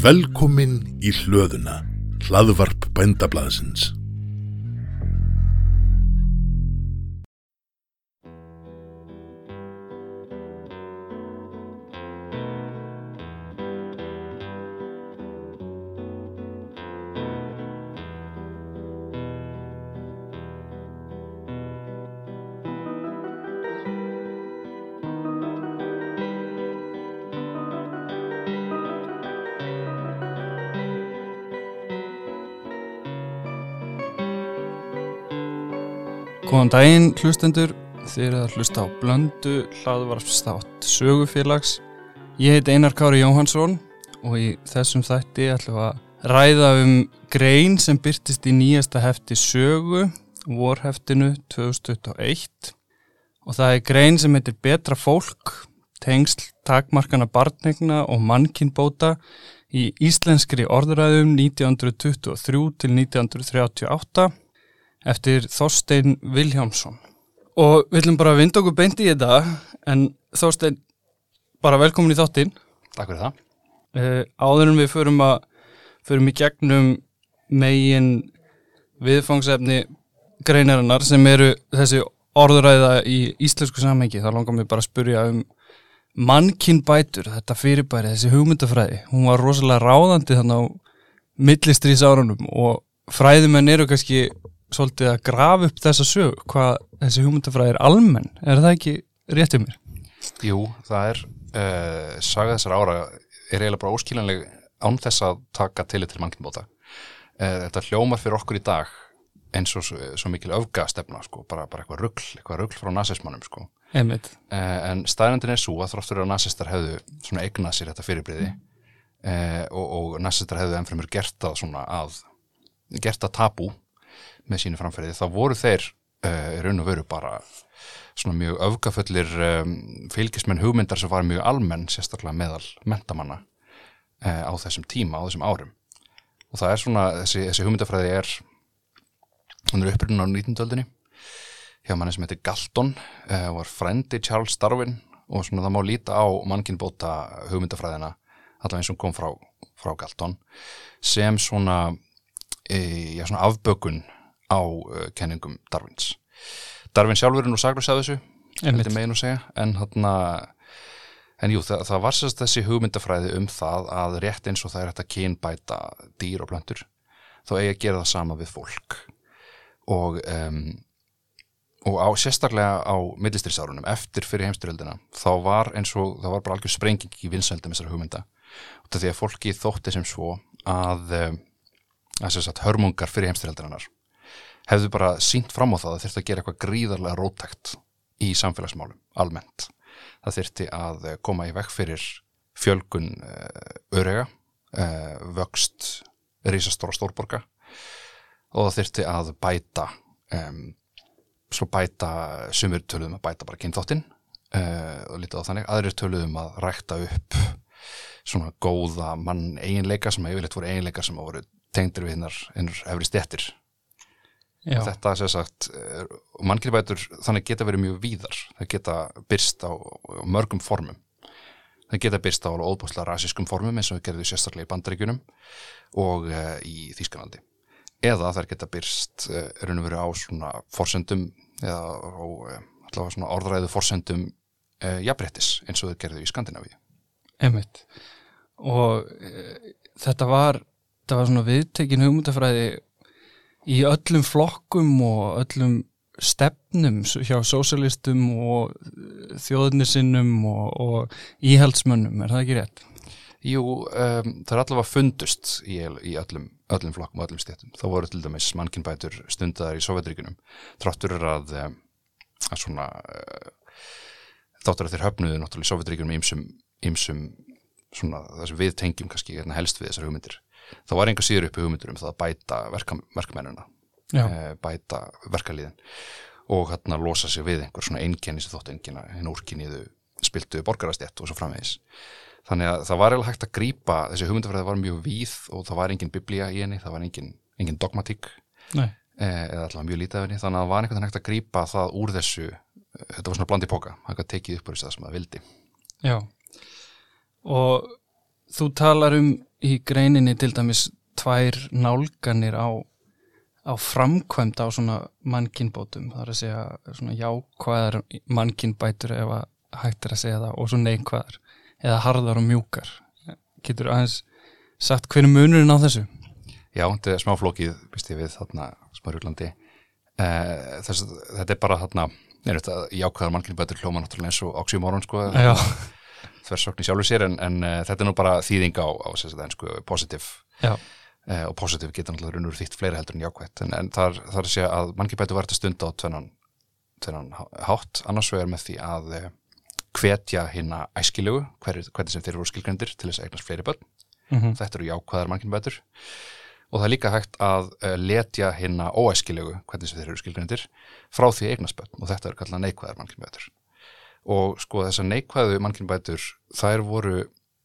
Velkomin í hlöðuna, hlaðvarp bændablaðsins. Góðan daginn hlustendur, þið eru að hlusta á blöndu hlaðvarpstátt sögufélags. Ég heit Einar Kári Jóhansson og í þessum þætti ætlum við að ræða um grein sem byrtist í nýjasta hefti sögu, vorheftinu 2021 og það er grein sem heitir Betra fólk, tengsl, takmarkana barnegna og mannkinnbóta í íslenskri orðræðum 1923 til 1938 eftir Þorstein Viljámsson og við ætlum bara vinda okkur beint í þetta en Þorstein bara velkomin í þáttinn. Takk fyrir það. uh, áður en við förum að förum í gegnum megin viðfangsefni greinarinnar sem eru þessi orðuræða í íslensku samhengi þá langar mér bara að spurja um mannkynbætur, þetta fyrirbæri, þessi hugmyndafræði, hún var rosalega ráðandi þannig á millistrís árunum og fræðimenn eru kannski svolítið að grafa upp þessa sög hvað þessi hugmyndafræði er almenn er það ekki rétt um mér? Jú, það er, uh, saga þessar ára er eiginlega bara óskiljanleg án þess að taka tillit til mannkynbóta. Uh, þetta hljómar fyrir okkur í dag eins og svo, mikil öfgastefna, sko, bara, bara eitthvað rugl, eitthvað rugl frá nazismannum, sko. Uh, en staðrendin er svo að þróttur að nazistar hefðu svona eignað sér þetta fyrirbriði uh, og, og nazistar hefðu ennfremur gert það svona að, gert það tabú með sínu framferði, þá voru þeir uh, raun og veru bara svona mjög öfgafullir um, fylgismenn hugmyndar sem var mjög almenn sérstaklega meðal mentamanna uh, á þessum tíma, á þessum árum og það er svona, þessi, þessi hugmyndafræði er hún er upprunnin á 19. öldinni hjá manni sem heitir Galton uh, var frendi Charles Darwin og svona það má líta á mannkinnbóta hugmyndafræðina allavega eins og kom frá, frá Galton sem svona, e, já, svona afbökun á uh, kenningum Darwins. Darwin sjálfur er nú saglus af þessu heldur megin að segja en hann en jú, það, það var sérst þessi hugmyndafræði um það að rétt eins og það er hægt að kynbæta dýr og plöntur þá eigi að gera það sama við fólk. Og um, og á, sérstaklega á millistrísárunum eftir fyrir heimstyrjöldina þá var eins og það var bara algjör sprenging í vinsældum þessar hugmynda. Og því að fólki þótti sem svo að, um, að sagt, hörmungar fyrir heimstyrjöldinar hefðu bara sínt fram á það að þurfti að gera eitthvað gríðarlega rótækt í samfélagsmálum, almennt. Það þurfti að eh, koma í vekk fyrir fjölgun uh, örega, uh, vöxt risastóra stórborga og það þurfti að bæta, um, svo bæta, sumir töluðum að bæta bara kynþáttinn uh, og lítið á þannig, aðrir töluðum að rækta upp svona góða mann eiginleika sem yfirleitt voru eiginleikar sem voru tengdir við hinnar, hinnar efri stjettir Já. Þetta sem sagt eh, og mannkynbætur þannig geta verið mjög víðar. Það geta byrst á, á mörgum formum. Það geta byrst á óbúslega rasískum formum eins og við gerðum sérstaklega í bandaríkjunum og e, í Þýskanaldi eða þær geta byrst e, raun og veru á svona forsendum eða á e, allavega svona orðræðu forsendum jafnréttis eins og þau gerðu í Skandinavíu. Einmitt. Og þetta var þetta var svona viðtekin hugmyndafræði í öllum flokkum og öllum stefnum hjá sósalistum og þjóðnisinnum og, og íhaldsmönnum, er það ekki rétt? Jú, um, það er allavega fundust í, í öllum, öllum flokkum og öllum stéttum. Það voru til dæmis mannkynbætur stundaðar í Sovjetríkunum. Tráttur að, um, að svona, uh, þáttur að þeir höfnuðu náttúrulega í Sovjetríkunum ímsum, ímsum svona þessum við tengjum kannski hérna helst við þessar hugmyndir. Það var einhver síður uppi hugmyndir um það að bæta verka, verkamennuna, Já. uh, bæta verkalíðin og hérna losa sig við einhver svona einkenni sem þóttu einkenna hinn úrkynniðu spiltu borgarastjett og svo framvegis. Þannig að það var eiginlega hægt að grípa, þessi hugmyndafræði var mjög víð og það var engin biblía í henni, það var engin, engin dogmatík Nei. eh, eða allavega mjög lítið af henni, þannig að það var einhvern veginn hægt að grípa það úr þessu, eh, þetta var svona blandi póka, hægt að tekið upp úr þess að það vildi. Já. Og þú talar um í greininni til dæmis tvær nálganir á, á framkvæmd á svona mannkinnbótum, það er að segja svona jákvæðar mannkinnbætur ef að hægt er að segja það og svo neikvæðar eða harðar og mjúkar. Getur aðeins sagt hvernig munurinn á þessu? Já, þetta er smáflókið, býst ég við þarna smarjúlandi eh, þess, þetta er bara þarna er þetta jákvæðar mannkinnbætur hljóma náttúrulega eins og oxymoron sko Já, þversögn í sjálfu sér en, en uh, þetta er nú bara þýðing á, á positive. Já, uh, og positive getur náttúrulega runnur þýtt fleiri heldur en jákvætt. En, en þar, þar sé að mannkipætu þetta stund á tvennan, tvennan hátt. Annars vegar með því að uh, hvetja hérna æskilegu hver, hvernig sem þeir eru skilgrendir til þess að eignast fleiri börn. Mm þetta eru jákvæðar mannkipætur og það er líka hægt að letja hérna óæskilegu hvernig sem þeir eru skilgrendir frá því eignast börn. Og þetta eru kallað neikvæðar mannkipætur og sko þessar neikvæðu mannkynbætur þær voru,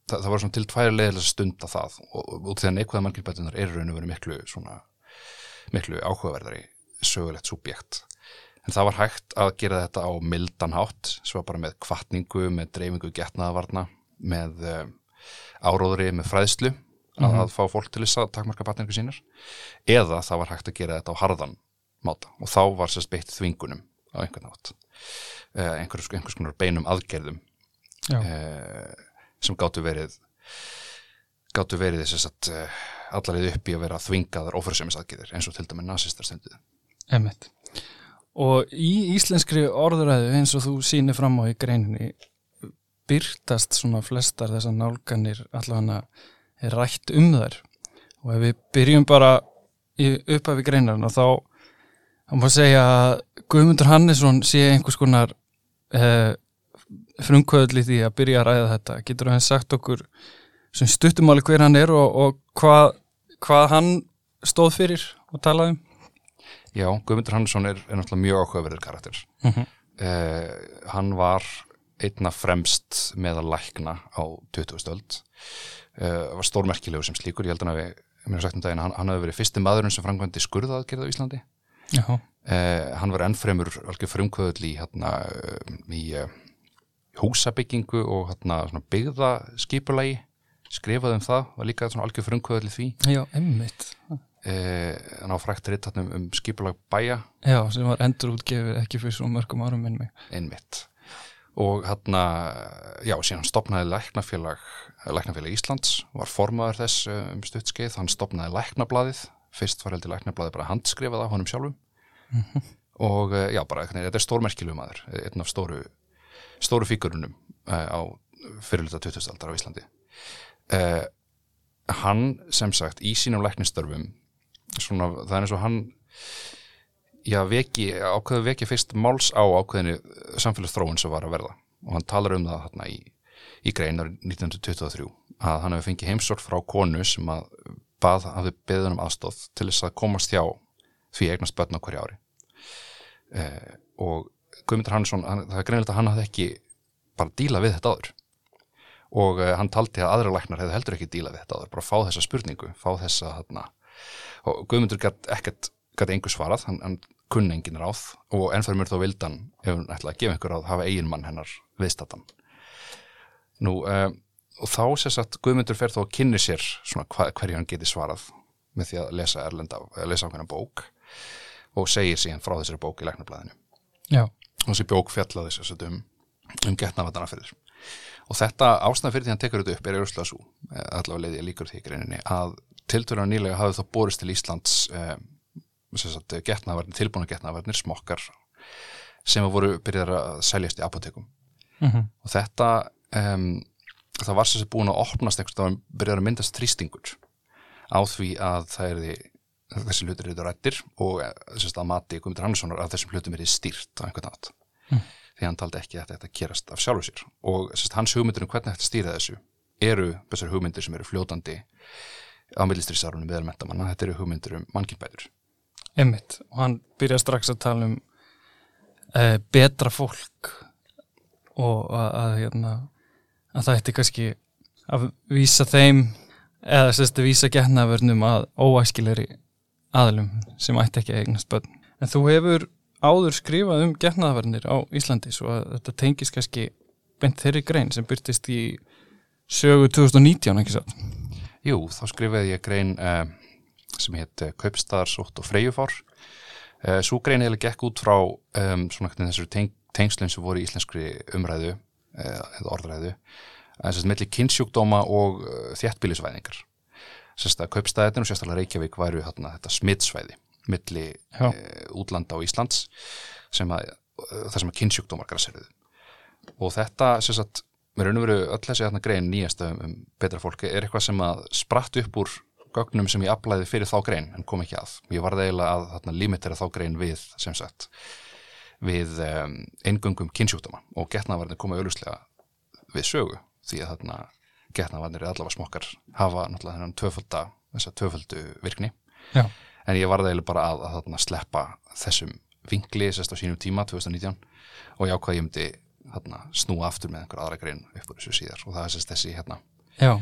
það, það var svona til tvær leiðilega stunda það. Og út að neikvæðu mannkynbætunar eru raun og veru miklu svona, miklu áhugaverðari sögulegt subjekt. En það var hægt að gera þetta á mildan hátt, svo bara með kvartningu, með dreifingu getnaðavarna með uh, áróðri með fræðslu að, Mhm. að fá fólk til þess að takmarka batningu sínar. Eða það var hægt að gera þetta á harðan máta. Og þá var sérst beitt þvingunum á einhvern nátt uh, einhvers, einhvers konar beinum aðgerðum uh, sem gáttu verið gáttu verið þess að uh, allarið upp í að vera þvingaðar ofrössumis aðgerðir eins og til dæmi nazistar stunduð emitt og í íslenskri orðuræðu eins og þú sýnir fram á í greininni byrtast svona flestar þessar nálganir allavega rætt um þær. Og ef við byrjum bara í upphafi greinarna þá þá má segja að Guðmundur Hannesson sé einhvers konar eh, frumkvöðl í því að byrja að ræða þetta. Getur hann sagt okkur sem stuttumáli hver hann er og, og hvað, hvað hann stóð fyrir og talaði um? Já, Guðmundur Hannesson er, er náttúrulega mjög áhugaverður karakter. Mm -hmm. uh, hann var einna fremst meðal lækna á 20. stöld uh, var stórmerkilegu sem slíkur, ég held hann að við mér er sagt um daginn, hann, hann hefði verið fyrsti maðurinn sem framkvæmdi skurðaðgerð á Íslandi uh, hann var ennfremur algjör frumkvöðl í, hérna, uh, í uh, húsabyggingu og hérna, byggðaskipulagi. Skrifaði um það, var líka svona algjör frumkvöðl í því. Já, emmitt uh, hann á frækt ritt um, um skipulag bæja. Já, sem var endur útgefið ekki fyrir svo mörgum árum minn mig. Einmitt. Og hérna, já, síðan stopnaði læknafélag, læknafélag Íslands var formaður þess uh, um stuttskeið hann stopnaði læknablaðið fyrst var heldur læknablaðið bara handskrifað af honum sjálfum. Og uh, já, bara, þetta er stórmerkilum maður einn af stóru, stóru fíkurunum uh, á fyrirluta 20. aldar á Íslandi. Uh, hann sem sagt í sínum læknistörfum svona, það er eins og hann já, veki, ákveðu veki fyrst máls á ákveðinu samfélagsþróun sem var að verða. Og hann talar um það þarna í, í greinar 1923 að hann hefði fengið heimsort frá konu sem að bað, hafði beðun um aðstóð til þess að komast hjá því eignast börn á hverju ári. Eh, og Guðmundur Hannesson, hann, það er greinilegt að hann hafði ekki bara díla við þetta áður. Og uh, hann taldi að aðra læknar hefði heldur ekki díla við þetta áður, bara fá þessa spurningu fá þessa þarna. Og Guðmundur gætt ekkert, gætt einhver svarað hann, hann kunni engin ráð og ennfæður mér þó vildan ef hann ætlaði að gefa einhver ráð hafa eigin mann hennar viðstatan nú uh, og þá sér satt Guðmundur fer þó að kynni sér svona hva, hverju hann geti svarað með því að lesa erlenda, að lesa ákveðna bók og segir síðan frá þessari bók í læknablaðinu. Og þessi bók fjallaði að um, um getnavatana fyrir og þetta ástæðan fyrir því hann tekur þetta upp er auðvitað svo, eh, allavega leiði ég líkur því í greininni, að tiltöru nýlega hafði þá borist til Íslands eh, getnavarnir, tilbúna getnavarnir, smokkar sem voru byrjar að seljast í apotekum mm og þetta um, það var sem sé búin að opnast eitthvað, var byrjar að myndast þrýstingur á því að það er því þessi hlutir eru rættir og eh, þess að mati Guðmundur Hannessonar að þessum hlutum er stýrt á einhvern nátt Mm. því hann taldi ekki að þetta gerast af sjálfu sér. Og sérst, hans hugmyndir um hvernig þetta stýra þessu eru þessar hugmyndir sem eru fljótandi á millistrísarunum meðal mentamanna, þetta eru hugmyndir um mannkynbætur emmitt og hann byrja strax að tala um uh, betra fólk og að, að, hérna, að það ætti kannski að vísa þeim eða sérst að vísa getnavörnum að óæskilegri aðlum sem ætti ekki að eignast börn en þú hefur áður skrifað um getnaðavörnir á Íslandi svo að þetta tengist kannski beint þeirri grein sem byrtist í sögu 2019, ekki satt? Jú, þá skrifaði ég grein uh, sem hétt uh, Kaupstaðar, Sótt og Freyjufár. Uh, Sú grein eða gekk út frá um, svona þessari teng tengslun sem voru í íslenskri umræðu eða orðræðu þess að milli kynnsjúkdóma og uh, þjættbílisvæðingar. Sérst að Kaupstaðin og sérstaklega Reykjavík væru þarna, þetta smittsvæði milli Já. uh, útlanda og Íslands sem að, uh, það sem að kynnsjúkdómar græsirðu. Og þetta, sérst að mér raun og veru öll þessi þarna grein nýjasta um, um betra fólki er eitthvað sem að spratt upp úr gögnum sem ég aflæði fyrir þá grein en kom ekki að. Ég varði eiginlega að þarna limitera þá grein við sem sagt við um, eingöngum kynnsjúkdóma og getnavarnir koma auðvuslega við sögu því að þarna getnavarnir er allavega smokkar hafa náttúrulega þennan tvöfölda þessa tvöföldu virkni Já. en ég varði eiginlega bara að, að þarna sleppa þessum vinkli sérst á sínum tíma 2019 og ég ákvað ég myndi þarna, snúa aftur með einhver aðra grein upp úr þessu síðar og það er sérst þessi hérna Já,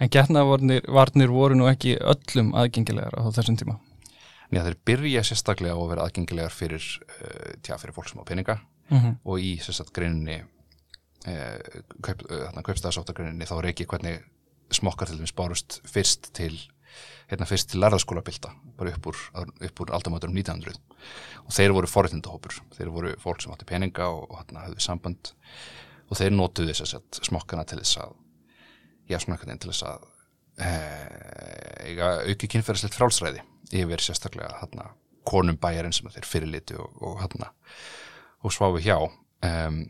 en getnavarnir varnir voru nú ekki öllum aðgengilegar á þessum tíma. Nýja þeir byrja sérstaklega á að vera aðgengilegar fyrir, uh, tjá, fyrir fólk sem á peninga Mm og í sérstaklega greininni uh, kaup, uh, kaupstæðasóttargreininni þá er ekki hvernig smokkar til dæmis bárust fyrst til hérna fyrst til lærðaskóla bilda bara upp úr, upp úr aldamöturum 1900 og þeir voru forréttindahópur. Þeir voru fólk sem átti peninga og, og hérna höfðu samband og þeir notuðu þess að smokkana til þess að já veginn til þess að eh, eiga auki kynferðislegt frálsræði yfir sérstaklega hérna konum bæjarinn sem þeir fyrirliti og, og hérna og sváfi hjá. Um,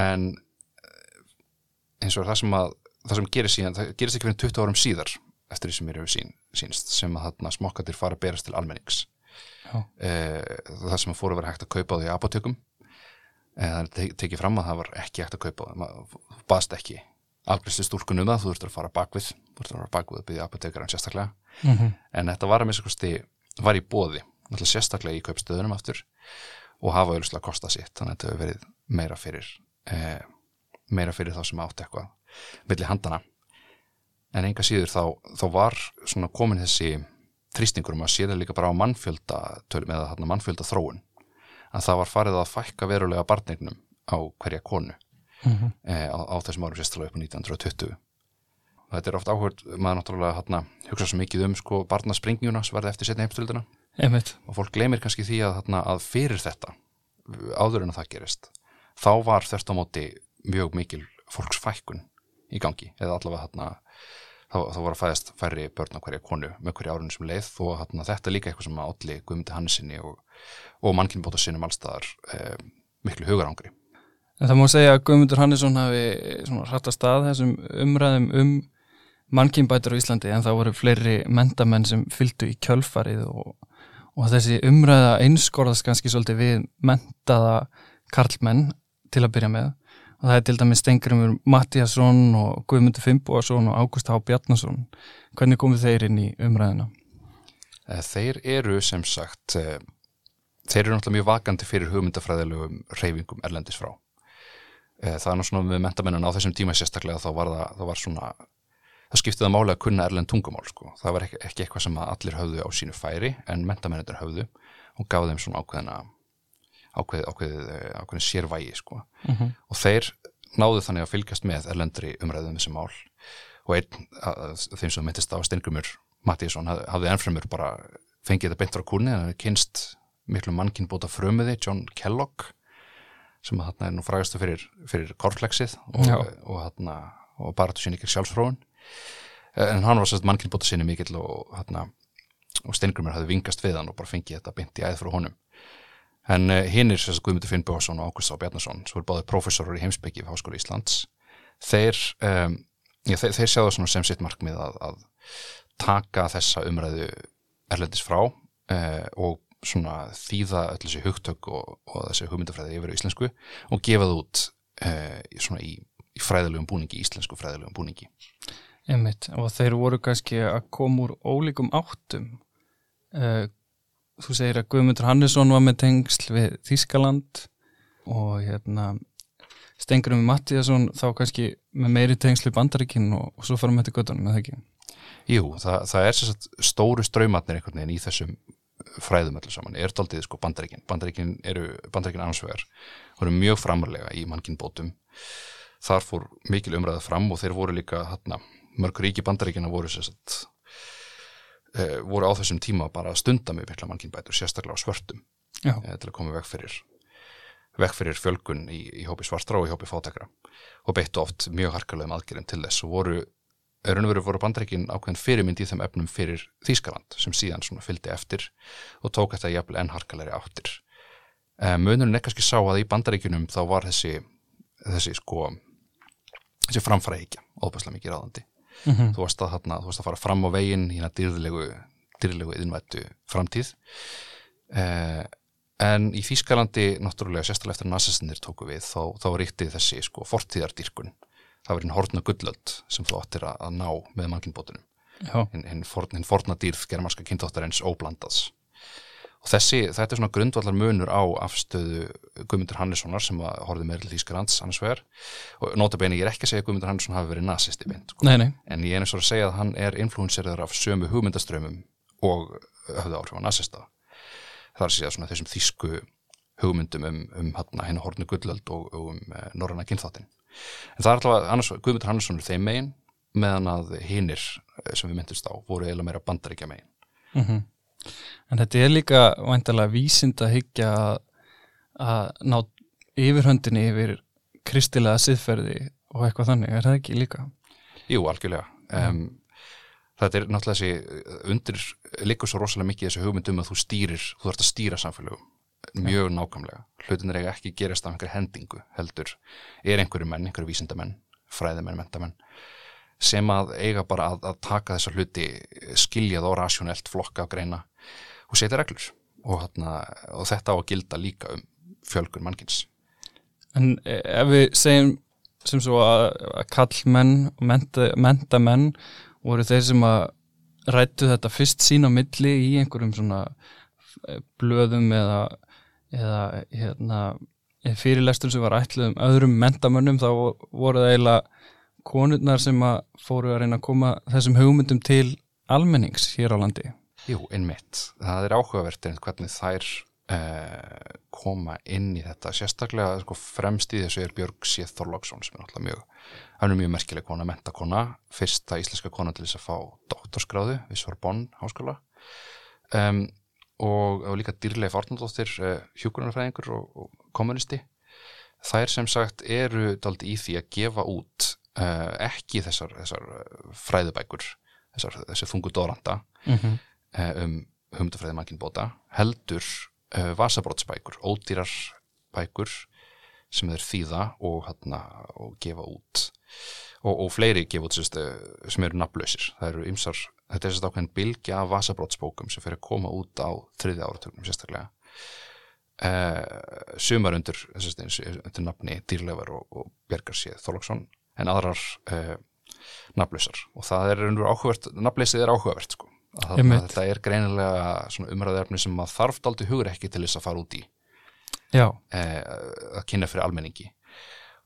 en eh, eins og það sem að það sem gerir síðan, það gerist ekki fyrir 20 árum síðar eftir því sem hefur sín, sínst sem að þarna smokkatir fara að berast til almennings. Eh, það sem að fóru að vera hægt að kaupa á því apotekum. Eh, það te tekið fram að það var ekki hægt að kaupa því, maður baðst ekki afgriðslu stúlkun um það, þú þurftur að fara bakvið þú þurftur að fara bakvið að byggja apotekarinn sérstaklega. -hmm. en þetta var að misa kosti var í bóði, náttúrulega sérstaklega í kaupstöðunum aftur og hafa auðvitað kostað sitt, þannig að þetta hefur verið meira fyrir eh, meira fyrir þá sem átti eitthvað milli handana en enga síður þá, þá var svona komin þessi þrýstingur um að sé það líka bara á mannfjölda tölum eða mannfjölda þróun að það var farið að fækka verulega barnignum á hverja konu Mhm. eh, á, á þessum árum sérstaklega upp á 1920 og þetta er oft áhugað maður náttúrulega hérna, hugsa svo mikið um sko barnaspringjuna sem verði eftir setni heimstöldina Einmitt. og fólk gleymir kannski því að, þarna, að fyrir þetta áður en að það gerist þá var þörst á móti mjög mikil fólksfækkun í gangi. Eða allavega þarna þá, þá var að fæðast færri börn á hverja konu með hverja árunum sem leið. Og þarna, þetta er líka eitthvað sem að allir Guðmundi Hannesinni og, og mannkynbóta sinnum allstaðar eh, miklu hugarangri En það má segja að Guðmundur Hannesson hafi svona hratt að þessum umræðum um mannkynbætur á Íslandi en það voru fleiri mentamenn sem fylgdu í kjölfarið og, og þessi umræða einskorðast kannski svolítið við mentaða karlmenn til að byrja með og það er til dæmis Stengrimur Mattíasson og Guðmundur Fimboason og Ágúst H. Bjarnason hvernig komið þeir inn í umræðina? Eh, Þeir eru sem sagt eh, þeir eru náttúrulega mjög vakandi fyrir hugmyndafræðilegum reyfingum erlendis frá Eh, það er svona með mentamennin á þessum tíma sérstaklega þá var það, það var svona það skiptið að máli að kunna erlend tungumál sko. það var ekki, ekki eitthvað sem allir höfðu á sínu færi en mentamennir höfðu og gaf þeim svona ákveðina ákveð, ákveð, ákveðin sérvægi sko. Mm -hmm. og þeir náðu þannig að fylgjast með erlendri umræðum þessi mál og einn þeim sem myndist á Stengumur Mattísson hafði ennfremur bara fengið þetta beint frá kúrni en hann kynst miklu mannkynbóta frömuði John Kellogg sem þarna er nú frægastu fyrir, fyrir korflexið Já. og, og, þarna, og bara þú sín ekki sjálfsfróun en hann var sérst mannkynbóta sinni mikill og, þarna, og Stengumur hafði vingast við hann og bara fengið þetta beint í æð frá honum En uh, hinn er sérst Guðmundur Finnbjörnsson og Ágúst Á Bjarnason sem eru báðið prófessorar í heimsbyggi við Háskóla Íslands þeir, um, já, þeir, þeir sjá það svona sem sitt markmið að, að taka þessa umræðu erlendis frá uh, og svona þýða öll þessi hugtök og, og þessi hugmyndafræði yfir íslensku og gefa það út uh, svona í, í fræðilegum búningi, íslensku fræðilegum búningi. Einmitt, og þeir voru kannski að koma úr ólíkum áttum. Uh, þú segir að Guðmundur Hannesson var með tengsl við Þískaland og hérna Stengurum Mattíasson þá kannski með meiri tengsl við Bandaríkin og, og svo farum við þetta göttunum, eða ekki? Jú, það, það er sagt stóru straumatnir einhvern veginn í þessum fræðum öllu saman, er daldið sko bandaríkin. Bandaríkin eru, bandaríkin ansvegar voru mjög framarlega í mannkinn bótum þar fór mikil umræða fram og þeir voru líka hérna, mörg ríki bandaríkina voru sérstætt e, voru á þessum tíma bara stunda með mikla mannkynbætur, sérstaklega á svörtum e, til að koma veg fyrir veg fyrir fjölgun í, í hópi svartra og í hópi fátekra og beittu oft mjög harkalegum aðgerðum til þess og voru raun og veru voru bandaríkin ákveðin fyrirmynd í þeim efnum fyrir Þýskaland sem síðan fylgdi eftir og tók þetta jafnvel enn harkalegri áttir. E, Munurinn er kannski sá að í bandaríkinum þá var þessi, þessi sko, þessi framfæraíkja, óbærslega mikið ráðandi. Mhm. Þú varst að, þarna, þú varst að fara fram á veginn hérna dýrðilegu, dýrðilegu yðinvættu framtíð. E, en í Þýskalandi, náttúrulega sérstaklega eftir nasistinir tóku við, þá, þá ríkti þessi sko fortíðardýrkun það var hinn hortna gullöld sem þú áttir að, að ná með mannkinnbótunum Já. hinn, hinn, forn, forna dýrð germanska kynntáttarins óblandaðs og þessi, þetta er svona grundvallar munur á afstöðu Guðmundur Hannessonar sem að horfði meira til Þýskalands annars vegar og notabene ég er ekki að segja að Guðmundur Hannesson hafi verið nazisti beint sko. Nei, nei. en ég er eins og að segja að hann er influenseraður af sömu hugmyndaströmmum og höfðu áhrif á nazista það er að segja svona þessum þýsku hugmyndum um, um hérna hornu gullöld og, og um uh, norræna kynþáttin en það er alltaf annars, Guðmundur Hannesson er þeim megin meðan að hinnir sem við myndist á voru eiginlega meira bandaríkja megin Mm En þetta er líka væntalega vísind að hyggja að, að ná yfirhöndinni yfir kristilega siðferði og eitthvað þannig, er það ekki líka? Jú, algjörlega. Um, þetta er náttúrulega þessi undir líkur svo rosalega mikið þessi hugmyndum að þú stýrir, þú þarfst að stýra samfélögum mjög nákvæmlega, hlutin er ekki gerast af einhver hendingu, heldur er einhverju menn, einhverju vísindamenn fræðimenn, mentamenn sem að eiga bara að, að taka þessa hluti skiljað og rasjónelt flokka og greina og setja reglur. Og, þarna, og þetta á að gilda líka um fjölgun mannkins En ef við segjum sem svo að, að kallmenn og menta, mentamenn voru þeir sem að rættu þetta fyrst sín á milli í einhverjum svona e, blöðum eða, eða hérna, fyrirlestur sem var ætluð um öðrum mentamönnum þá voru það eiginlega konurnar sem að fóru að reyna að koma þessum hugmyndum til almennings hér á landi. Jú, einmitt. Það er áhugavert einhvern hvernig þær uh, koma inn í þetta. Sérstaklega sko, fremst í þessu er Björg Séð Þorlóksson sem er náttúrulega mjög, hann er mjög merkileg kona, mentakona, fyrsta íslenska kona til þess að fá doktorskráðu við Sorbonn háskóla um, og, og líka dýrleif Arnaldóttir, uh, hjúkunarfræðingur og, og kommunisti. Þær sem sagt eru daldi í því að gefa út uh, ekki þessar, þessar fræðubækur, þessar, þessar þungu dóranda Mm -hmm. um humdafræði mannkinn bóta heldur vasabrótsbækur, ódýrar bækur sem þeir þýða og, hana, og gefa út og, og fleiri gefa út sem eru nafnlausir það eru ymsar, þetta er sérst ákveðin bilgja af vasabrótsbókum sem fyrir að koma út á þriðja áratögnum sérstaklega. Uh, sumar undir sérst, undir nafni Dýrleifar og, og Björgar Séð Þorlóksson en aðrar uh, nafnlausar. Og það er áhugavert, nafnleysið er áhugavert sko. Að þetta er greinilega umræðefni sem maður þarf daldi hugur ekki til þess að fara út í. Eh, að kynna fyrir almenningi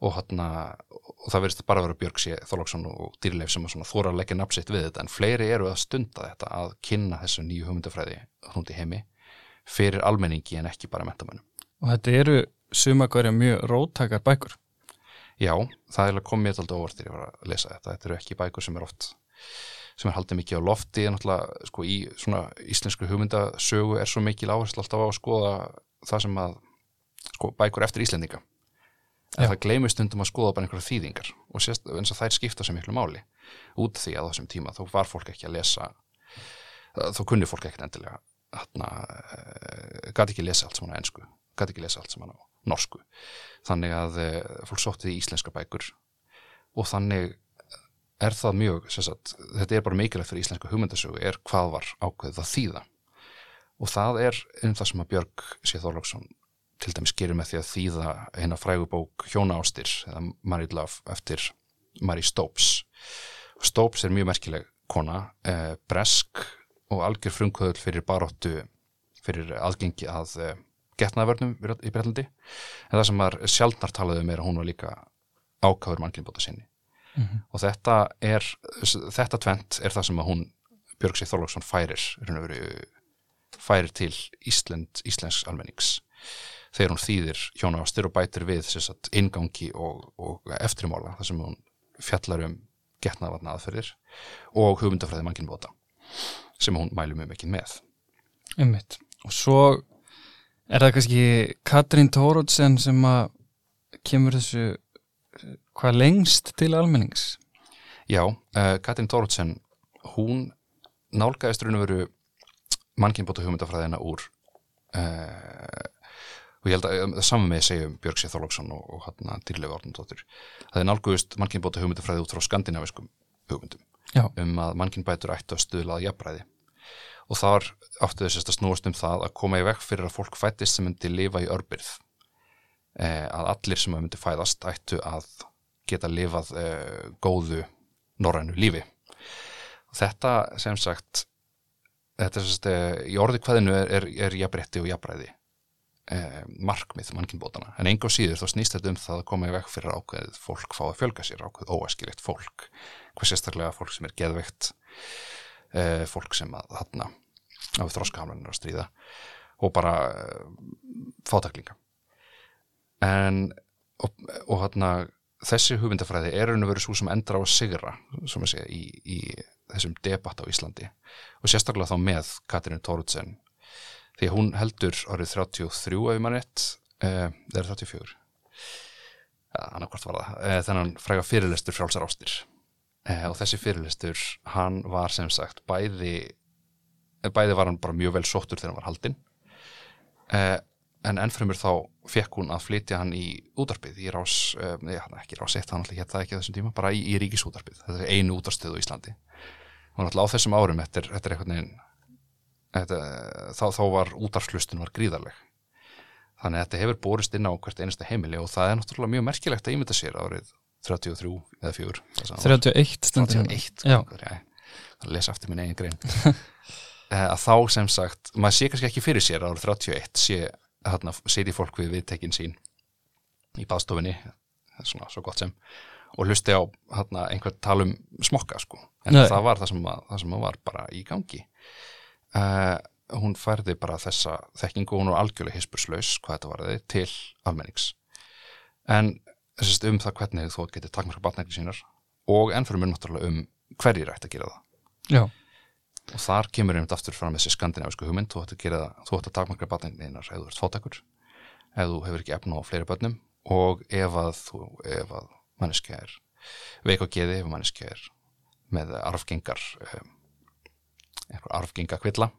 og, hana, og það verðist bara að vera Björg sé Þorlóksson og Dýrleif sem þóra að leggja nafnsitt við þetta en fleiri eru að stunda þetta að kynna þessu nýju hugmyndafræði húndi heimi fyrir almenningi en ekki bara mentamönnum. og þetta eru suma hverja mjög róttakar bækur. Já, það er mér alltaf óvart þegar ég var að lesa þetta. Þetta eru ekki bækur sem er oft sem er haldið mikið á lofti en náttúrulega sko í svona íslensku hugmyndasögu er svo mikil áherslu alltaf á að skoða það sem að sko bækur eftir Íslendinga en það gleymur stundum að skoða bara einhverja þýðingar og sérst, eins og þær skipta sem miklu máli. Út því að á þessum tíma þó var fólk ekki að lesa þó kunni fólk ekkert endilega hérna, gæti ekki lesa allt sem hann á ensku gæti ekki lesa allt sem hann á norsku. Þannig að eh, fólk sótti í íslenska bækur og þannig er það mjög, sagt, þetta er bara mikilvægt fyrir íslensku hugmyndasögu, er hvað var ákveðið að þýða. Og það er um það sem að Björg sé Þorlóksson til dæmis gerir með því að þýða hérna frægubók Hjóna Ástir eða Married Love eftir Marie Stopes. Stopes er mjög merkileg kona eh, bresk og algjör frumkvöðul fyrir baróttu fyrir aðgengi að eh, getnaðvörnum í Bretlandi. En það sem var sjaldnar talaði um er að hún var líka ákafur mannkynbóta sinni. Og þetta er þetta tvent er það sem að hún Björg Sig Þorlóksson færir færir til Ísland, Íslensk almennings þegar hún þýðir hjóna ástir og bætir við sagt, ingangi og, og eftirmála þar sem hún fjallar um getnaðvarna aðferðir og hugmyndafræði mannkynbóta sem hún mælum um ekki með Einmitt. og svo er það kannski Katrín Tórótsen sem að kemur þessu hvað lengst til almennings Já, uh, Katrín Tórótsen hún nálgæðist raun og veru mannkynbóta hugmyndafræðina úr uh, og ég held að um, saman með segjum Björg Sér Þorlóksson og, og hann að dýrlega orðnandóttur það er nálgæðist mannkynbóta hugmyndafræði út frá skandinaviskum hugmyndum. Já. um að mannkynbætur ættu að stuðlaða jafnbræði og þar áttu þess að snúast um það að koma í vekk fyrir að fólk fættist sem myndi lifa í örbyrð eh, að allir sem myndi fæðast ættu að geta lifað eh, góðu norrænu lífi. Og þetta sem sagt þetta sem sagt eh, í orði hvaðinu er, er, er jafnrétti og jafnræði. eh, markmið mannkynbótana en enga síður þá snýst þetta um það að koma í vekk fyrir ákveðið fólk fá að fjölga sér ákveðið óæskilegt fólk. Hvað sérstaklega fólk sem er geðveikt eh, fólk sem að þarna á þróskahamlanir að stríða og bara eh, fátaklinga en og, og þarna þessi hugmyndafræði er raun og verið svo sem endra á að sigra segja í, í þessum debatt á Íslandi. Og sérstaklega þá með Katrínu Tóruðsen því hún heldur árið 33 ef maður rétt. Eh, eða 34 ja, annarkvart var það. Eh, þennan fræga fyrirlestur frjálsar ástir. Eh, og þessi fyrirlestur hann var sem sagt bæði bæði var hann bara mjög vel sóttur þegar hann var haldinn. En ennfremur þá fekk hún að flytja hann í útarpið í rás, já, ekki rás eitt, hann alltaf hétt það ekki þessum tíma, bara í, í ríkisútarpið þetta er einu útarstöðu í Íslandi. Og alltaf á þessum árum, þetta er, einhvern veginn þetta, þá, þá var útarslustun var gríðarleg. Þannig að þetta hefur borist inn á hvert einasta heimili og það er náttúrulega mjög merkilegt að ímynda sér árið 33 eða 4 31 stundur 31, já. það lesa aftur minn eigin grein. Að þá sem sagt, maður sé kannski ekki fyrir sér árið 31 sé hérna seti fólk við viðtekin sín í baðstofinni svona svo gott sem og hlusti á hérna einhvern talum smokka sko. En Nei. það var það sem, að, það sem að var bara í gangi uh, hún færði bara þessa þekkingu og hún var algjörlega hispurslaus hvað þetta varði til almennings. En þessist um það hvernig þú getur takmarka batnækni sínar og ennfyrir mér náttúrulega um hverjir ætti að gera það. Já, og þar kemur einmitt aftur fram þessi skandinavisku hugmynd þú ætti að að takmarka batninginar ef þú ert fótakur, ef þú hefur ekki efna á fleiri börnum og ef að þú, ef að manneskja er veik á geði, ef manneskja er með arfgengar um, einhver arfgenga kvilla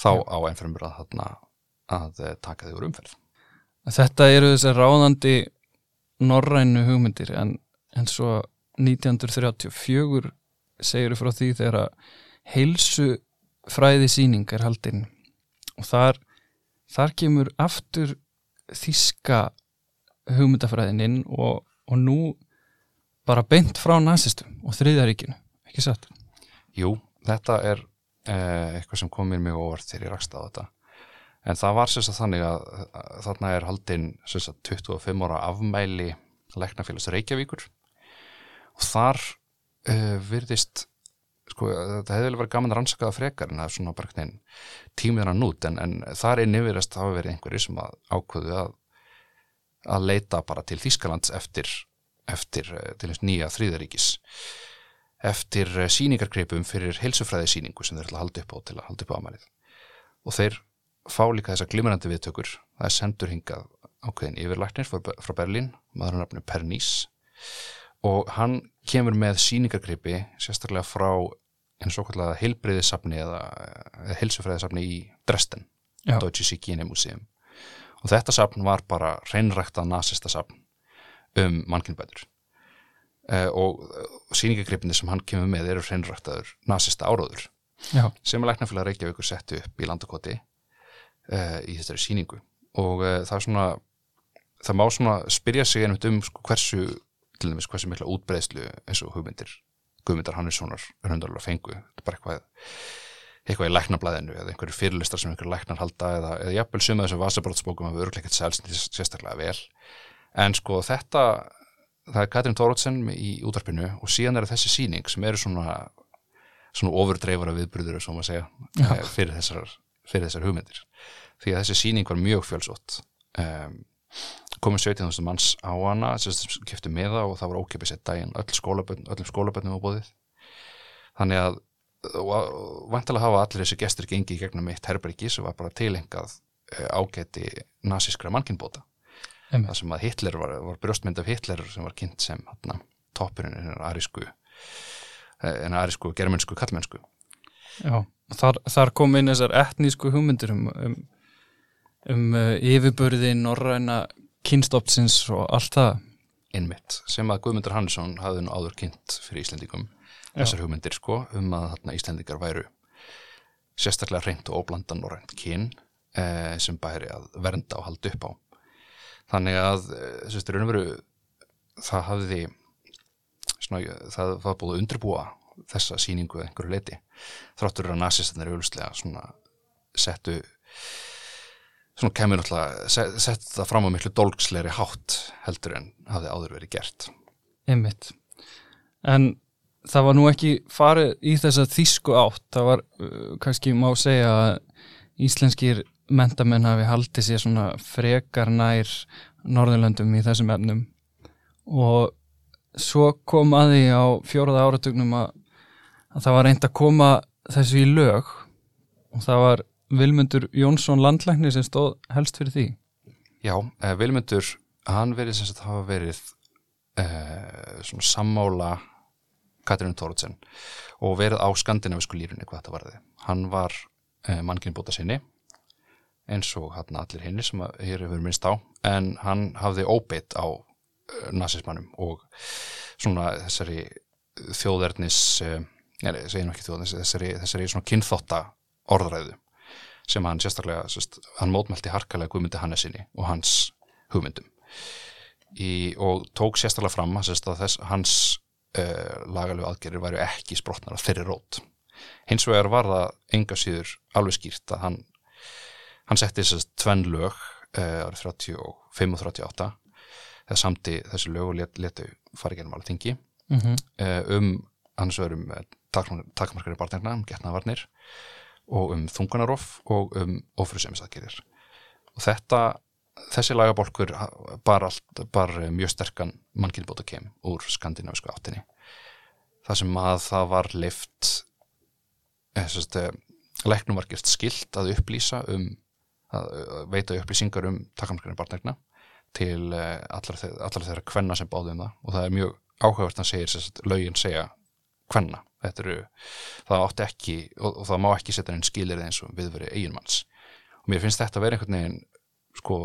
þá á ennfremur að að eh, taka þig úr umferð. Þetta eru þessar ráðandi norrænu hugmyndir en, en svo 1934 segiru frá því þegar að heilsu fræði síning er haldinn og þar, þar kemur aftur þíska hugmyndafræðin inn og, og nú bara beint frá nazistum og þriðaríkinu, ekki satt? Jú, þetta er eitthvað sem kom mér mjög óvart þegar ég rakst á þetta. En það var sérst að þannig að, að þarna er haldinn sérst að 25 ára afmæli læknafélags Reykjavíkur. Og þar uh, virðist sko, það hefði vel verið gaman að rannsaka það frekar en það er svona bara einhvern veginn tímið hann út. En, en þar er nefnirast hafa verið einhverju sem að ákvöðu að að leita bara til Þýskalands eftir, eftir eh, til þess nýja þrýðaríkis eftir eh, sýningarkreipum fyrir heilsufræði sýningu sem þeir ætla að halda upp á til að halda upp á amalið og þeir fá líka þessar glimrandi viðtökur. Það er sendur hingað ákveðin yfirlæknir frá Berlín, maður nafnu Pernís og hann kemur með sýningarkreipi sérstaklega frá eins og kallega heilbreyðisafni eða, eða heilsufræðisafni í Dresden Já. Deutsche Hygiene Museum. Og þetta safn var bara reynrækta nasista safn um mannkynbætur og sýningarkreipinni sem hann kemur með eru reynræktaður nasista áróður Já, sem að læknafélag Reykjavíkur settu upp í landakoti uh, í þessari sýningu. Og uh, það er svona það má svona spyrja sig einmitt um sko, hversu, til dæmis hversu mikla útbreiðslu eins og hugmyndir Guðmyndar Hannessonar raundalega fengu. Þetta er bara eitthvað eitthvað í læknablaðinu eða einhverju fyrirlistar sem einhverju læknar halda eða, eða jafnvel suma þessum vasabrótsbókum að við örgleikkert selst sérstaklega vel. En sko þetta það er Katrin Tórótsen í útarpinu og síðan er þessi sýning sem eru svona svona ofurdreifara viðbröður svo maður segja, eh, fyrir þessar, fyrir þessar hugmyndir. Því að þessi sýning var mjög fjölsótt. Um, komum 17.000 manns á hana sem keftu meða og það var ókipið sett daginn öll skólabönd, öllum skólaböndum á bóðið þannig að vantilega hafa allir þessi gestur gengið gegnum eitt herbergi sem var bara tilengað ágæti nazískra mannkinnbóta Einmitt. Það sem að Hitler var, var brjóstmynd af Hitler sem var kynnt sem hana, toppurinn en arísku en arísku germansku kallmennsku Já, þar, þar kom inn þessar etnísku hugmyndir um, um, um uh, yfirbörði norræna kynstopsins og allt það. Innmitt sem að Guðmundur Hannesson hafði nú áður kynnt fyrir Íslendingum þessar hugmyndir sko um að þarna Íslendingar væru sérstaklega reynd og óblandan norrænt kyn eh, sem bæri að vernda og halda upp á þannig að eh, sérstu raun og veru það hafði svona, það var búið að undirbúa þessa síningu eða einhverju leiti þráttur að nazistarnir auðvitslega svona settu svona kemur náttúrulega set, settu það fram á miklu dolgsleiri hátt heldur en hafði áður verið gert Einmitt. En það var nú ekki farið í þessa þýsku átt. Það var uh, kannski má segja að íslenskir mentamenn hafi haldið sér svona frekar nær Norðurlöndum í þessum efnum og svo kom að því á fjóraða áratugnum að, að það var reynd að koma þessu í lög og það var Vilmundur Jónsson landlæknir sem stóð helst fyrir því. Já, eh, Vilmundur, hann verið sem sagt hafa verið eh, svona sammála Katrínu Tóruðsen og verið á skandinavisku lýrunni hvað þetta varði. Hann var eh, mannkinn bóta sinni eins og hann allir hinni sem að hér hefur minnst á en hann hafði óbeitt á uh, nazismannum og svona þessari þjóðernis uh, nei, segjum ekki þjóðernis þessari, þessari svona kynþótta orðræðu sem hann sérstaklega sérst, hann mótmælti harkalega Guðmundi Hannesinni og hans hugmyndum. Í, og tók sérstaklega fram sérst, að þess, hans uh, lagalegu aðgerir væru ekki sprotnar af þeirri rót. Hins vegar var það enga síður alveg skýrt að hann hann setti þess að tvenn lög uh, árið 35 og 38 þegar samti þessi lög og let, letu fari gennum alveg þingi Mm -hmm. uh, um hans vegar um takmarkari barnirna, um getnavarnir og um þunganarof og um ofruðsemisaðgerir og þetta, þessi lagabólkur bar, allt, bar mjög sterkan mannkynbóta kem úr skandinavisku áttinni það sem að það var leift leiknum var gert skilt að upplýsa um að veita upplýsingar um takkamskarinn barnegna til allar, þeir, allar þeirra kvenna sem báðu um það. Og það er mjög áhugavert að segja þess að lögin segja kvenna. Eru, það átti ekki og, og það má ekki setja inn skilir eins og viðveri eiginmanns. Og mér finnst þetta að vera einhvern veginn sko,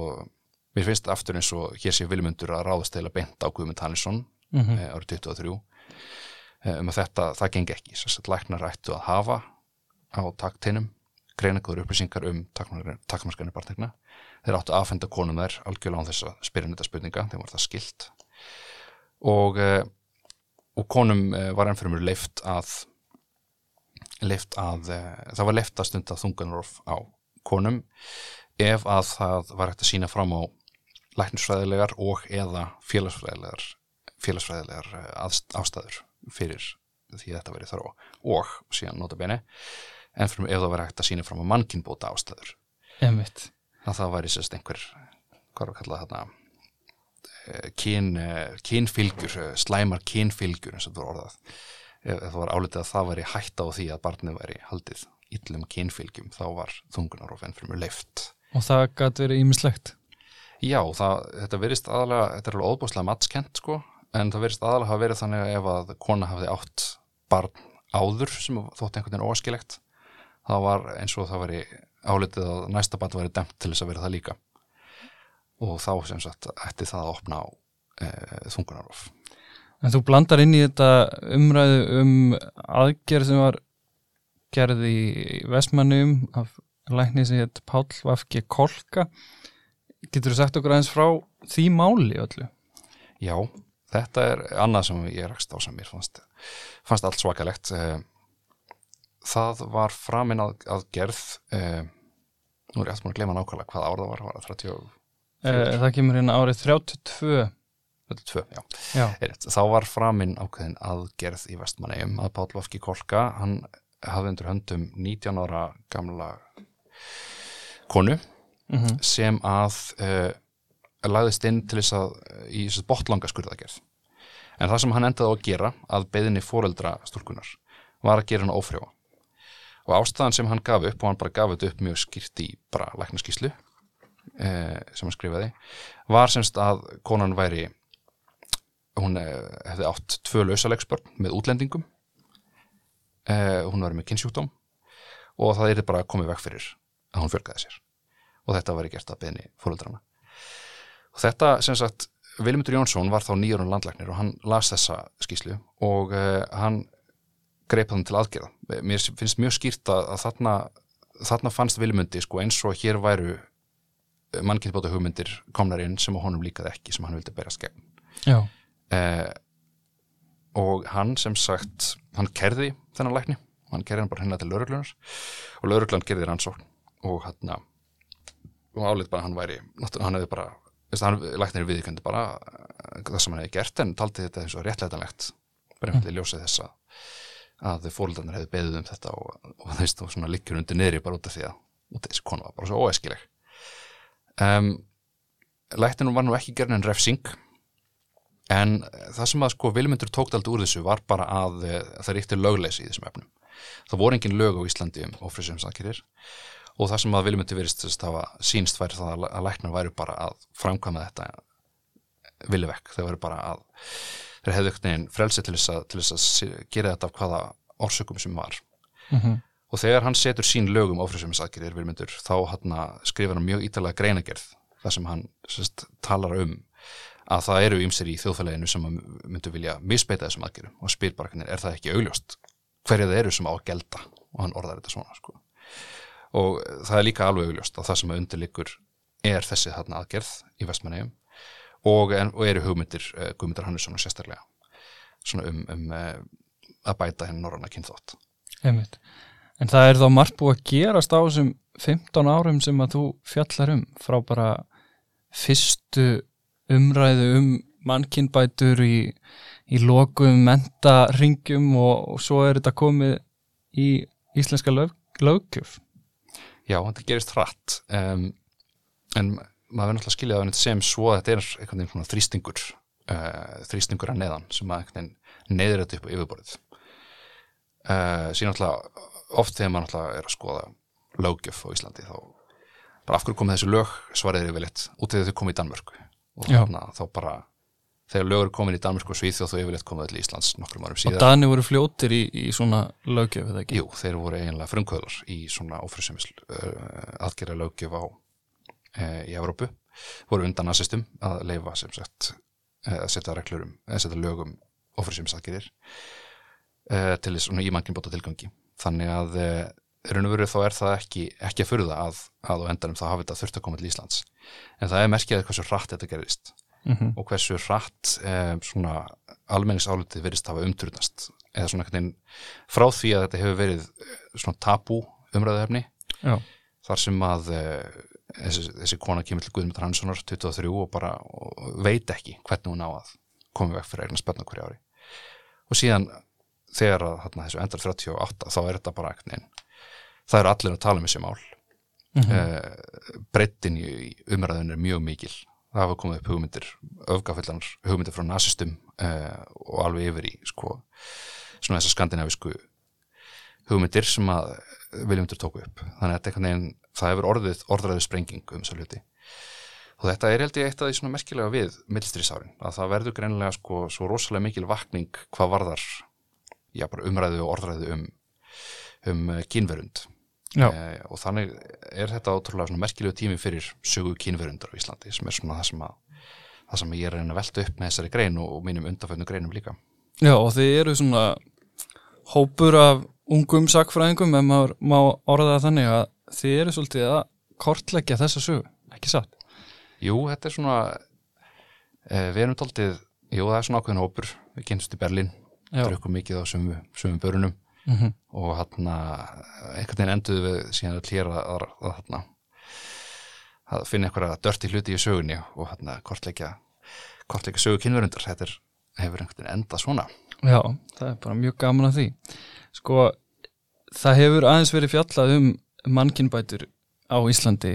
mér finnst aftur eins og hér sé vilmundur að ráðast eða beint á Guðmund Hannesson mm -hmm. eh, árið 23 eh, um að þetta, það gengi ekki. Þess að læknar ættu að hafa á taktinum greinakóður upplýsingar um takmarskanu barnegna þeir áttu að aðfenda konum þær algjörlega á þess að spyrja þetta spurninga þeim var það skilt og, og konum var ennfyrir mjög leift að leift að það var leift að stunda þunganrof á konum ef að það var hægt að sína fram á læknisfræðilegar og eða félagsfræðilegar félagsfræðilegar ástæður fyrir því þetta verið þar og síðan nota bene en fyrir ef það var hægt að sína fram á mannkynbóta ástæður Einmitt. að það væri sérst einhver hvað er að kalla þarna? Kyn, kynfylgjur slæmar kynfylgjur eins og það var orðað. Ef það var álitið að það væri hætta á því að barnið væri haldið yllum kynfylgjum þá var þungunarof enn fyrir leift Og það gæti verið ímislegt Já, það, þetta verist aðalega þetta er alveg óbúslega matskent sko en það verist aðalega hafa verið þannig að ef að kona hafði átt barn áður sem þótt einhvern veginn óaskilegt það var eins og það væri álitið að næsta barn væri demt til þess að vera það líka. Og þá sem sagt ætti það að opna á e, þungunarof En þú blandar inn í þetta umræðu um aðgerð sem var gerð í Vestmannum af lækni sem heit Páll Vafki Kolka. Getur þú sagt okkur aðeins frá því máli öllu? Já, þetta er annað sem ég rakst á sem mér fannst, fannst allt svakalegt það var framinn að, að gerð nú er ég alltaf að glema nákvæmlega hvað árað var, var það 30 Eh, það kemur hérna árið 32 32, já. Já. Einmitt, þá var framinn ákveðin aðgerð í Vestmannegjum að Páll Vafki Kolka hann hafði undir höndum 19 ára gamla konu Mhm. sem að uh, lagðist inn til þess að í þess að botlanga skurðagerð en það sem hann endaði á að gera að beðinni foreldra stúlkunar var að gera hann ófrjóa og ástæðan sem hann gaf upp og hann bara gaf þetta upp mjög skýrt í bara læknaskíslu eh, sem hann skrifaði var semst að konan væri hún eh, hefði átt tvö lausalegsbörn með útlendingum eh, hún var með kynnsjúkdóm og það er bara komið veg fyrir að hún fjölgaði sér. Og þetta var gert að beðni fóröldrana og þetta sem sagt Vilmundur Jónsson var þá nýjörun landlæknir og hann las þessa skýslu og uh, hann greip þann til aðgerða. Mér finnst mjög skýrt að, að þarna, þarna fannst Vilmundi sko, eins og hér væru mannkynbóta hugmyndir komnar inn sem honum líkaði ekki sem hann vildi berast gegn. Já. uh, og hann sem sagt hann kerði þennan lækni. Hann kerði hann bara hennar til lauruglunar og lauruglan gerði rannsókn. Og hann og álið bara hann væri hann hefði bara læknir viðkjöndi bara eh, það sem hann hefði gert en taldi þetta eins og réttleitanlegt bara einhvern veginn ljósið þess að fóröldarnir hefði beðið um þetta og, og veist og svona liggjur undir niðri bara út af því að út af þessi konu var bara svo óeskileg um, lækninu var nú ekki gerðin en refsing en það sem að sko Vilmundur tókt aldrei úr þessu var bara að, að það ríkti lögleysi í þessum efnum. Það voru engin lög á Íslandi um ofrisum sakkirir og það sem að Vilmundur verist þess að hafa sínst væri það að læknar væri bara að framkvæma þetta vilja vekk, þau væri bara að þeir hefðu ekkert neginn frelsi til þess, að, til þess að gera þetta af hvaða orsökum sem var Mhm. og þegar hann setur sín lögum vilmyndur þá hann skrifar hann mjög ítalega greinagerð þar sem hann sérst, talar um að það eru ymsir í þjóðfæleginu sem myndu vilja misbeita þessum aðgerum og spyr bara hvernig er það ekki augljóst hverja það eru sem á að gelda og hann orðar þetta svona sko. og það er líka alveg augljóst að það sem undirlikur er þessi þarna aðgerð í vestmannegjum og, og eru hugmyndir uh, Guðmyndar Hannesson sérstaklega um, um uh, að bæta henni norranna kynþótt Einmitt. En það er þá margt búið að gerast á þessum 15 árum sem að þú fjallar um frá bara fyrstu umræðu um mannkynbætur í, í lokum mentaringjum og, og svo er þetta komið í íslenska lög, lögkjöf. Já, þetta gerist hratt um, en maður verður náttúrulega að skilja það sem svo að þetta er einhvern veginn svona þrýstingur uh, þrýstingur að neðan sem að einhvern veginn neyður þetta upp á yfirborðið. Uh, síðan náttúrulega oft þegar maður náttúrulega er að skoða löggjöf á Íslandi þá bara af hverju komið þessu lög? Svarið er yfirleitt út því þau komið í Danmörku. Og þarna þá bara þegar lög eru komin í Danmörku og Svíþjóð þá yfirleitt komið öll í Íslands nokkrum árum Og síðar Dani voru fljótir í, í svona lögkjöf, eða ekki? Jú, þeir voru eiginlega frumkvöðlar í svona ófrisumis uh, aðgerra löggjöf á uh, í Evrópu, voru undan nazistum að leifa sem sagt uh, að setja reglur um, að setja lögum aðgerðir uh, til þess svona í mannkynbóta tilgangi þannig að uh, raun og veru þá er það ekki, ekki að furða að, að á endanum það hafi þetta þurft að koma til Íslands. En það er merkjað hversu hratt þetta gerist Mm og hversu hratt eh, svona almenningsálutið verist hafa umturnast eða svona veginn frá því að þetta hefur verið eh, svona tabú umræðuhefni þar sem að eh, þessi, þessi kona kemur til Guðmund Hanssonar 23 og bara og veit ekki hvernig hún á að koma vekk fyrir eignar spenna hverju ári. Og síðan þegar að þarna, þessu endar 38 þá er þetta bara veginn það eru allir að tala um þessi mál. Mm breytin í umræðinu er mjög mikil. Það hafa komið upp hugmyndir öfgafullar hugmyndir frá nazistum uh, og alveg yfir í sko, svona þessar skandinavisku hugmyndir sem að Viljóndur tóku upp. Þannig að þetta það hefur orðið orðræðu sprenging um þessu hluti. Og þetta er held ég eitt af því svona merkilega við millstrísárin, að það verður greinilega sko svo rosalega mikil vakning hvað varðar já umræðu og orðræðu um, um eh, kynverund. Eh, og þannig er þetta ótrúlega svona merkilegu tími fyrir sögu kynverundar á Íslandi sem er svona það sem að það sem ég er að velta upp með þessari grein og, og mínum undanfötnu greinum líka. Já, og þið eru svona hópur af ungum sakfræðingum, ef maður má orða þannig að þið eru svolítið að kortleggja þessa sögu, ekki satt? Jú, þetta er svona eh, við erum tóltið, jú það er svona ákveðin hópur við kynst í Berlín, Já. drukkum mikið á sömu, sömu börunum Mm -hmm. og hann einhvern veginn enduðu við síðan að hlýra að, að, að, að finna einhverja dörti hluti í sögunni og hann kortleggja kortleggja sögu kynverundar þetta er, hefur einhvern veginn enda svona Já, það er bara mjög gaman að því. Sko, það hefur aðeins verið fjallað um mannkynbætur á Íslandi.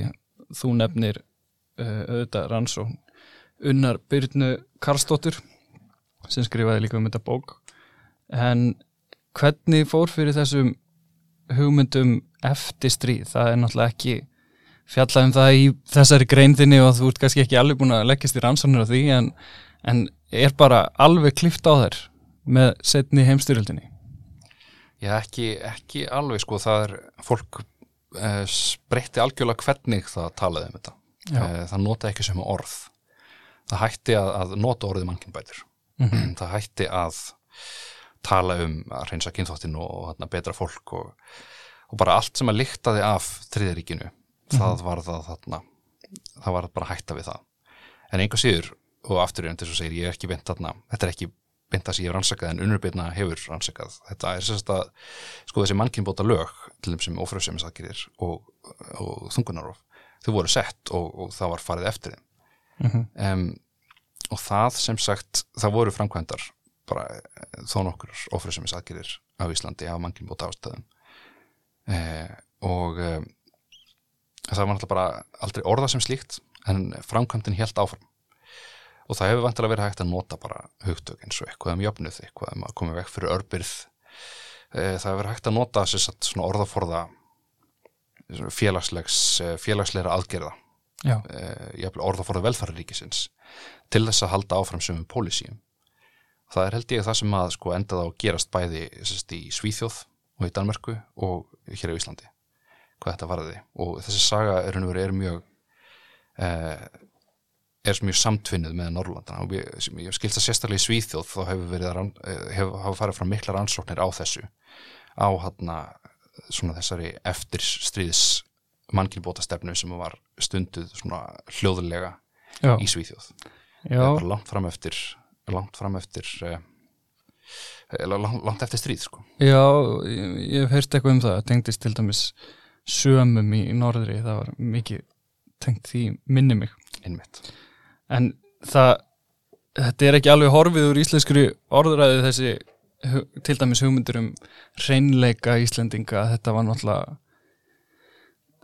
Þú nefnir uh, auðvitað rannsókn. Unnar Byrnu Karlsdóttur sem skrifaði líka um þetta bók. En hvernig fór fyrir þessum hugmyndum eftir stríð, það er náttúrulega ekki fjallað um það í þessari greinðinni og þú ert kannski ekki alveg búin að leggjast í rannsóknir á því en, en er bara alveg klift á þær með setni heimstyrjöldinni Já, ekki, ekki alveg sko, það er fólk eh, breytti algjörlega hvernig það talaði um þetta. Eh, það nota ekki sem orð. Það hætti að, að nota orðið mannkinnbætur Mhm. það hætti að tala um að reynsa kynþóttin og, og þarna, betra fólk og, og bara allt sem að lyktaði af þriðaríkinu það var það þarna. Það var bara hætta við það. En einhver síður og aftur en þess að segir ég er ekki beint þarna, þetta er ekki beint ég hef rannsakað en unnurbytna hefur rannsakað. Þetta er sérst að sko þessi mannkinnbóta lög til þeim sem ofröðsemisakirir og, og þungunarof þau voru sett og, og það var farið eftir þeim. Mhm. um, og það sem sagt það voru framkvæmdar bara eh, þó nokkur ofröðsemisakirir á Íslandi af mannkinnbóta ástöðum eh, og eh, það var náttúrulega bara aldrei orða sem slíkt en framkvæmdin helt áfram og það hefur vantilega verið hægt að nota bara hugtök eins og eitthvað um jöfnuð eitthvað um að koma vekk fyrir örbyrð Eh, það hefur hægt að nota sér satt svona orðaforða félagslegs eh, félagsleira aðgerða Já, eh, orðaforða velfæraríkisins til þess að halda áfram sömum pólísíum það er held ég það sem að sko endaði á að gerast bæði sérst, í Svíþjóð og í Danmörku og hér á Íslandi hvað þetta varði. Og þessi saga er, er mjög eh, er mjög samtvinnuð með Norrlandana og ég hef skilst að sérstaklega í Svíþjóð þá hefur eh, hefur, hafa farið fram mikla rannsóknir á þessu á hann svona þessari eftirstríðs mannkynbóta stefnu sem var stunduð svona hljóðulega í Svíþjóð. Langt fram eftir langt fram eftir uh, langt, langt eftir stríð sko. já ég, ég hef heyrt eitthvað um það, tengdist til dæmis sömum í norðri, það var mikið tengt því minni mig. Innmitt en það þetta er ekki alveg horfið úr íslenskri orðræði þessi til dæmis hugmyndur um hreinleika Íslendinga, þetta var náttúrulega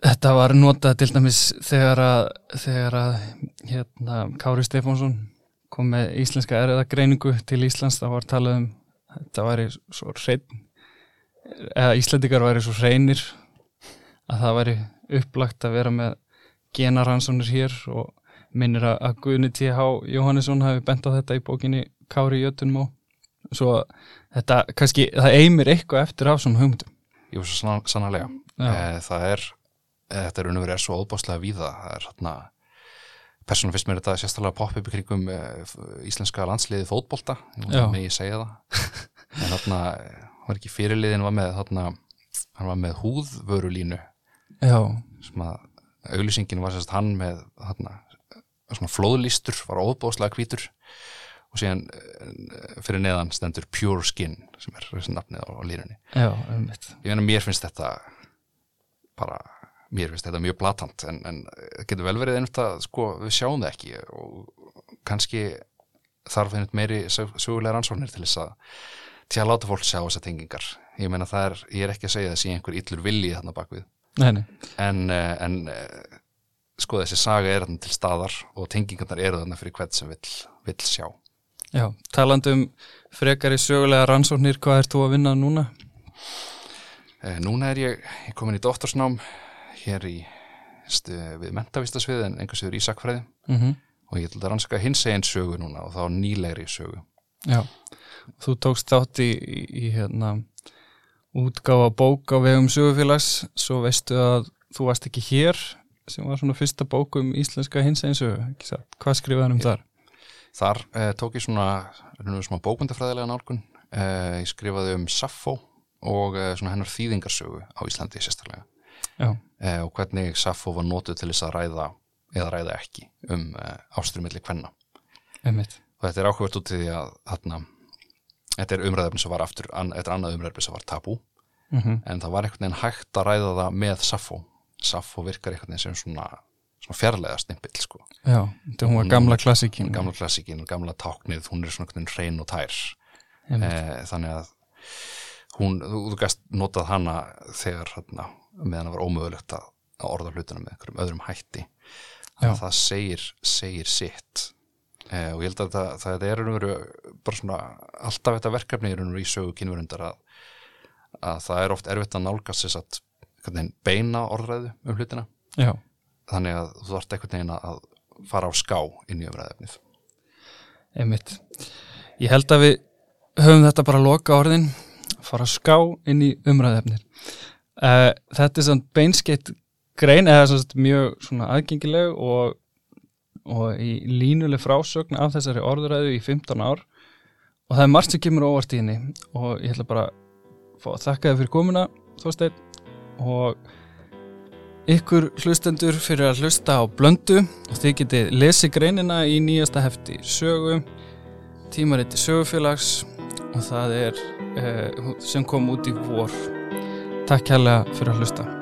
þetta var notað til dæmis þegar að þegar að hérna, Kári Stefánsson kom með íslenska erða greiningu til Íslands, það var talað um þetta væri svo hrein eða Íslendingar væri svo hreinir að það væri upplagt að vera með genaransónir hér og minnir að, Guðni T.H. Jóhannesson hafi bent á þetta í bókinni Kári Jötunmó svo þetta kannski, það eimir eitthvað eftir af svona hugmyndum. Jú, svo sann, sannarlega. Já. e, það er, e, þetta er raun og verið er svo óbáslega víða, það er hérna persónum fyrst mér þetta sérstaklega popp upp í kringum e, íslenska landsliði fótbolta, með ég segja það. En þarna eh, var ekki fyrirliðin var með þarna, hann var með húðvörulínu. Já, sem að auglýsingin var sérst hann með þarna, svona flóðlýstur var óbáslega hvítur. Og síðan eh, fyrir neðan stendur Pure Skin sem er þessi nafnið á, á línunni já, um ég meina mér finnst þetta bara, mér finnst þetta mjög blatant en, en það getur vel verið einmitt að sko, við sjáum það ekki. Og kannski þarf einmitt meiri sög- sögulega rannsóknir til þess að til að láta fólk sjá þessar tengingar. Ég meina það er, ég er ekki að segja þessi einhver illur vilji þarna bakvið Nei, nei, en, eh, en eh, sko þessi saga er þarna til staðar og tengingarnar eru þarna fyrir hvern sem vill, vill sjá já, talandi um frekari sögulega rannsóknir, hvað ert þú að vinna núna? Eh, Núna er ég, ég komin í doktorsnám hér í stu, við mentavistasvið en einhvers vegar í sakfræði Mm og ég ætla að rannsaka hins eginn sögu núna og þá nýlegri sögu. Já, þú tókst þátt í, í, í hérna útgáfa bók á vegum sögufélags svo veistu að þú varst ekki hér sem var svona fyrsta bók um íslenska hins eins og hvað skrifaði um þar? Þar eh, tók ég svona, svona, bókmyndafræðilega nálgun. Eh, ég skrifaði um Saffó og eh, svona hennar þýðingarsögu á Íslandi sérstaklega. Eh, og hvernig Saffó var notuð til þess að ræða eða ræða ekki um eh, ástrumilli einmitt. Og þetta er áhugavert út í því að þarna, þetta er umræðefni sem var aftur an, þetta er annað umræðefni sem var tabú. Mm en það var einhvern veginn hægt að ræða það með Saffó Saffó virkar einhvern veginn sem svona, svona fjarlæga snimpill sko. Já, þetta hún var gamla klassikin gamla klassikin, gamla táknið hún er svona hrein og tær Einmitt. e, þannig að hún, þú, þú gæst notað hana þegar hérna, meðan það var ómögulegt að að orða hlutina með einhverjum öðrum hætti Já. að það segir, segir sitt eh, og ég held að það, það er bara svona alltaf þetta verkefni er í sögu kynverundar að, að það er oft erfitt að nálgast þess að beina orðræðu um hlutina. Já, þannig að þú þarft einhvern veginn að fara á ská inn í umræðefnið einmitt. Ég held að við höfum þetta bara að loka orðin, fara að ská inn í umræðefnir. Uh, þetta er svona beinskeitt grein, eða svona mjög svona aðgengileg og, og í línuleg frásögn af þessari orðuræðu í 15 ár. Og það er margt sem kemur óvart í henni. Og ég ætla bara að þakka þið fyrir komuna, Þorsteinn, og ykkur hlustendur fyrir að hlusta á blöndu og þið getið lesið greinina í nýjasta hefti sögu, tímariti sögufélags og það er eh, sem kom út í vor. Takk kærlega fyrir að hlusta.